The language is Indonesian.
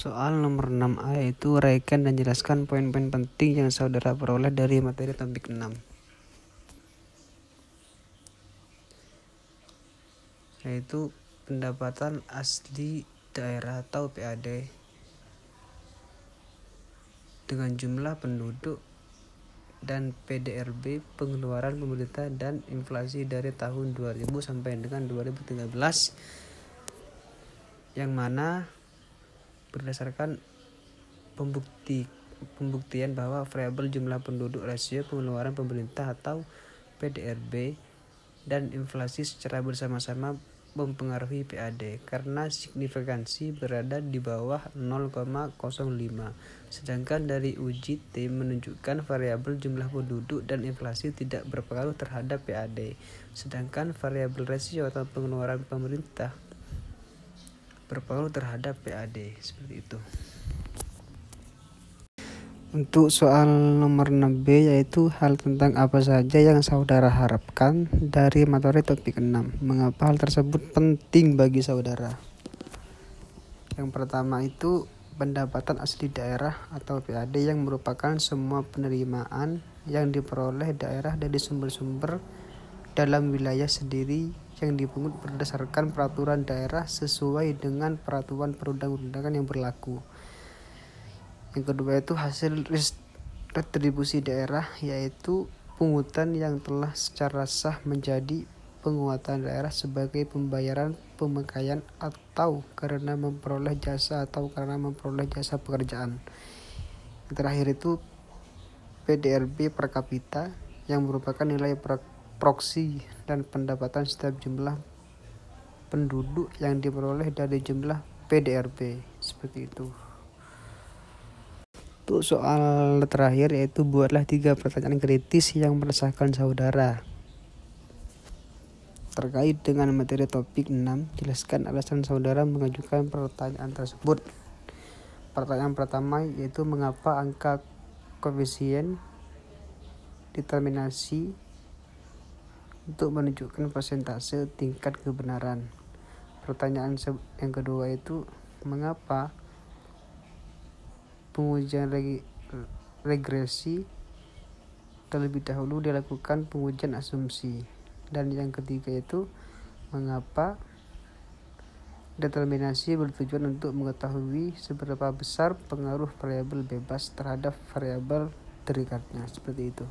Soal nomor 6A yaitu uraikan dan jelaskan poin-poin penting yang saudara peroleh dari materi topik 6. Yaitu pendapatan asli daerah atau PAD dengan jumlah penduduk dan PDRB pengeluaran pemerintah dan inflasi dari tahun 2000 sampai dengan 2013 yang mana berdasarkan pembukti pembuktian bahwa variabel jumlah penduduk rasio pengeluaran pemerintah atau PDRB dan inflasi secara bersama-sama mempengaruhi PAD karena signifikansi berada di bawah 0,05 sedangkan dari uji T menunjukkan variabel jumlah penduduk dan inflasi tidak berpengaruh terhadap PAD sedangkan variabel rasio atau pengeluaran pemerintah berpengaruh terhadap PAD seperti itu. Untuk soal nomor 6B yaitu hal tentang apa saja yang saudara harapkan dari materi topik 6. Mengapa hal tersebut penting bagi saudara? Yang pertama itu pendapatan asli daerah atau PAD yang merupakan semua penerimaan yang diperoleh daerah dari sumber-sumber dalam wilayah sendiri yang dipungut berdasarkan peraturan daerah sesuai dengan peraturan perundang-undangan yang berlaku. Yang kedua itu hasil retribusi daerah yaitu pungutan yang telah secara sah menjadi penguatan daerah sebagai pembayaran pemakaian atau karena memperoleh jasa atau karena memperoleh jasa pekerjaan. Yang terakhir itu PDRB per kapita yang merupakan nilai proksi dan pendapatan setiap jumlah penduduk yang diperoleh dari jumlah PDRB seperti itu. Untuk soal terakhir yaitu buatlah tiga pertanyaan kritis yang meresahkan saudara. Terkait dengan materi topik 6, jelaskan alasan saudara mengajukan pertanyaan tersebut. Pertanyaan pertama yaitu mengapa angka koefisien determinasi untuk menunjukkan persentase tingkat kebenaran. Pertanyaan yang kedua itu mengapa pengujian regresi terlebih dahulu dilakukan pengujian asumsi? Dan yang ketiga itu mengapa determinasi bertujuan untuk mengetahui seberapa besar pengaruh variabel bebas terhadap variabel terikatnya seperti itu